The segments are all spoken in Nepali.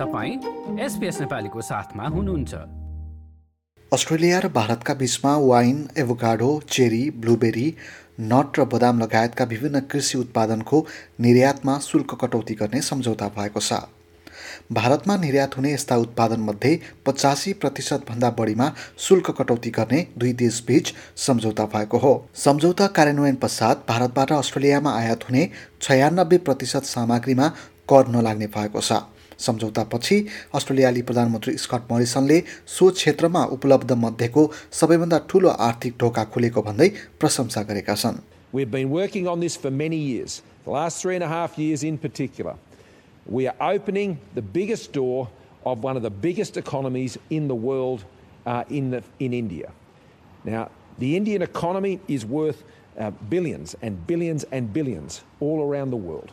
तपाईँ एसपिएस नेपालीको साथमा हुनुहुन्छ। अस्ट्रेलिया र भारतका बीचमा wine avocado cherry blueberry nut र बदाम लगायतका विभिन्न कृषि उत्पादनको निर्यातमा शुल्क कटौती गर्ने सम्झौता भएको छ। भारतमा निर्यात हुने यस्ता उत्पादनमध्ये पचासी प्रतिशतभन्दा बढीमा शुल्क कटौती गर्ने दुई देशबीच सम्झौता भएको हो। सम्झौता कार्यान्वयन पश्चात भारतबाट अस्ट्रेलियामा आयात हुने छयानब्बे प्रतिशत सामग्रीमा कर नलाग्ने भएको छ। सम्झौतापछि अस्ट्रेलियाली प्रधानमन्त्री स्कट मरिसनले सो क्षेत्रमा उपलब्ध मध्येको सबैभन्दा ठूलो आर्थिक ढोका खुलेको भन्दै प्रशंसा गरेका छन् We've been working on this for many years, the last three and a half years in particular. We are opening the biggest door of one of the biggest economies in the world uh, in, the, in India. Now, the Indian economy is worth uh, billions and billions and billions all around the world.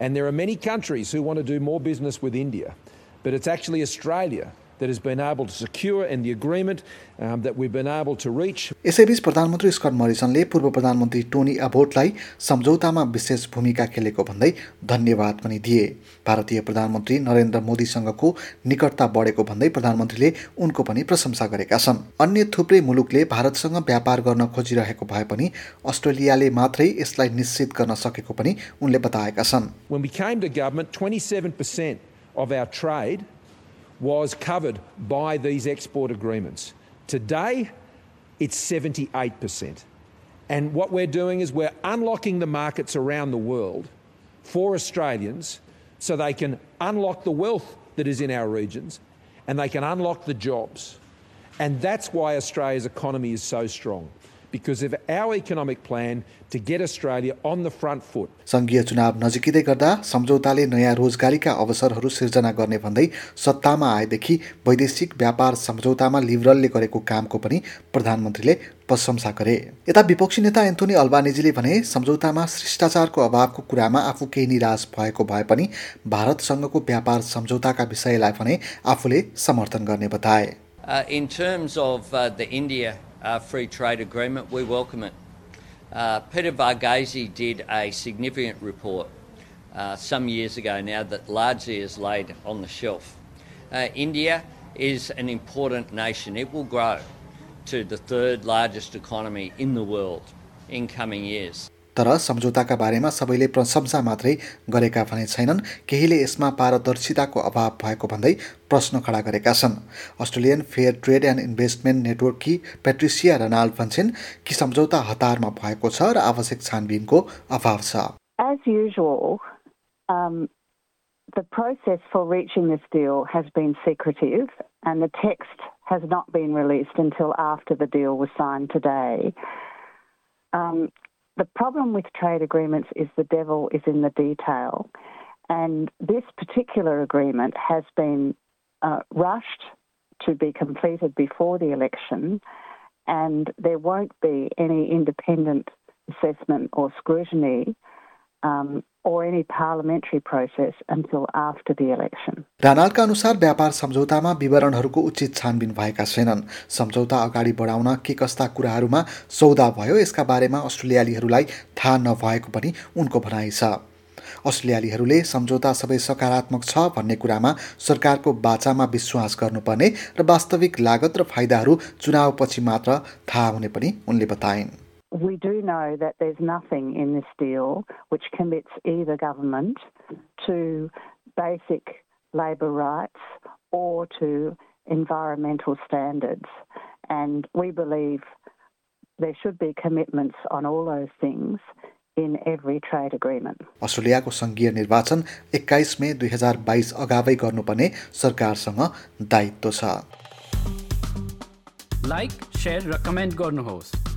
And there are many countries who want to do more business with India, but it's actually Australia that has been able to secure and the agreement that we've been able to reach. यसैबीच प्रधानमन्त्री स्कट मरिसनले पूर्व प्रधानमन्त्री टोनी अबोटलाई सम्झौतामा विशेष भूमिका खेलेको भन्दै धन्यवाद पनि दिए। भारतीय प्रधानमन्त्री नरेन्द्र मोदीसँगको निकटता बढेको भन्दै प्रधानमन्त्रीले उनको पनि प्रशंसा गरेका छन्। अन्य थुप्रै मुलुकले भारतसँग व्यापार गर्न खोजिरहेको भए पनि अस्ट्रेलियाले मात्रै यसलाई निश्चित गर्न सकेको पनि उनले बताएका छन्। Was covered by these export agreements. Today, it's 78%. And what we're doing is we're unlocking the markets around the world for Australians so they can unlock the wealth that is in our regions and they can unlock the jobs. And that's why Australia's economy is so strong. Because of our economic plan to get Australia on the front foot. सङ्घीय चुनाव नजिकिँदै गर्दा सम्झौताले नयाँ रोजगारीका अवसरहरू सिर्जना गर्ने भन्दै सत्तामा आएदेखि वैदेशिक व्यापार सम्झौतामा लिबरलले गरेको कामको पनि प्रधानमन्त्रीले प्रशंसा गरे यता विपक्षी नेता एन्थोनी अल्बानेजीले भने सम्झौतामा शिष्टाचारको अभावको कुरामा आफू केही निराश भएको भए पनि भारतसँगको व्यापार सम्झौताका विषयलाई भने आफूले समर्थन गर्ने बताए Uh, free trade agreement, we welcome it. Uh, Peter Varghese did a significant report uh, some years ago now that largely is laid on the shelf. Uh, India is an important nation. It will grow to the third largest economy in the world in coming years. तर सम्झौताका बारेमा सबैले प्रशंसा मात्रै गरेका भने छैनन्। केहीले यसमा पारदर्शिताको अभाव भएको भन्दै प्रश्न खडा गरेका छन्। Australian fair trade and investment नेटवर्ककी Patricia Ranald भन्छन् कि सम्झौता हतारमा भएको छ र आवश्यक छानबिनको अभाव छ। As usual, um, the process for reaching this deal has been secretive, and the text has not been released until after the deal was signed today. Um, the problem with trade agreements is the devil is in the detail. And this particular agreement has been uh, rushed to be completed before the election, and there won't be any independent assessment or scrutiny um. रानालका अनुसार व्यापार सम्झौतामा विवरणहरूको उचित छानबिन भएका छैनन्। सम्झौता अगाडि बढाउन के कस्ता कुराहरूमा सौदा भयो यसका बारेमा अस्ट्रेलियालीहरूलाई थाहा नभएको पनि उनको भनाइ छ। अस्ट्रेलियालीहरूले सम्झौता सबै सकारात्मक छ भन्ने कुरामा सरकारको बाचामा विश्वास गर्नुपर्ने र वास्तविक लागत र फाइदाहरू चुनावपछि मात्र थाहा हुने पनि उनले बताइन्। we do know that there's nothing in this deal which commits either government to basic labour rights or to environmental standards. And we believe there should be commitments on all those things in every trade agreement. अस्ट्रेलियाको सङ्घीय निर्वाचन एक्काइस मे दुई हजार बाइस अगावै गर्नुपर्ने सरकारसँग दायित्व छ लाइक सेयर र कमेन्ट गर्नुहोस्